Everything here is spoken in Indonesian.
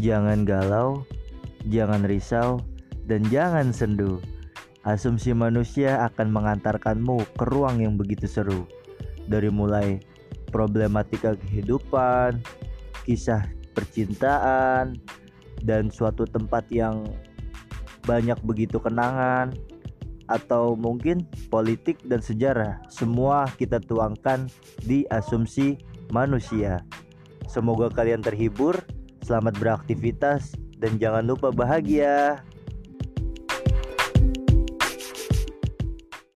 Jangan galau, jangan risau, dan jangan sendu. Asumsi manusia akan mengantarkanmu ke ruang yang begitu seru. Dari mulai problematika kehidupan, kisah percintaan, dan suatu tempat yang banyak begitu kenangan, atau mungkin politik dan sejarah. Semua kita tuangkan di asumsi manusia. Semoga kalian terhibur, selamat beraktivitas, dan jangan lupa bahagia.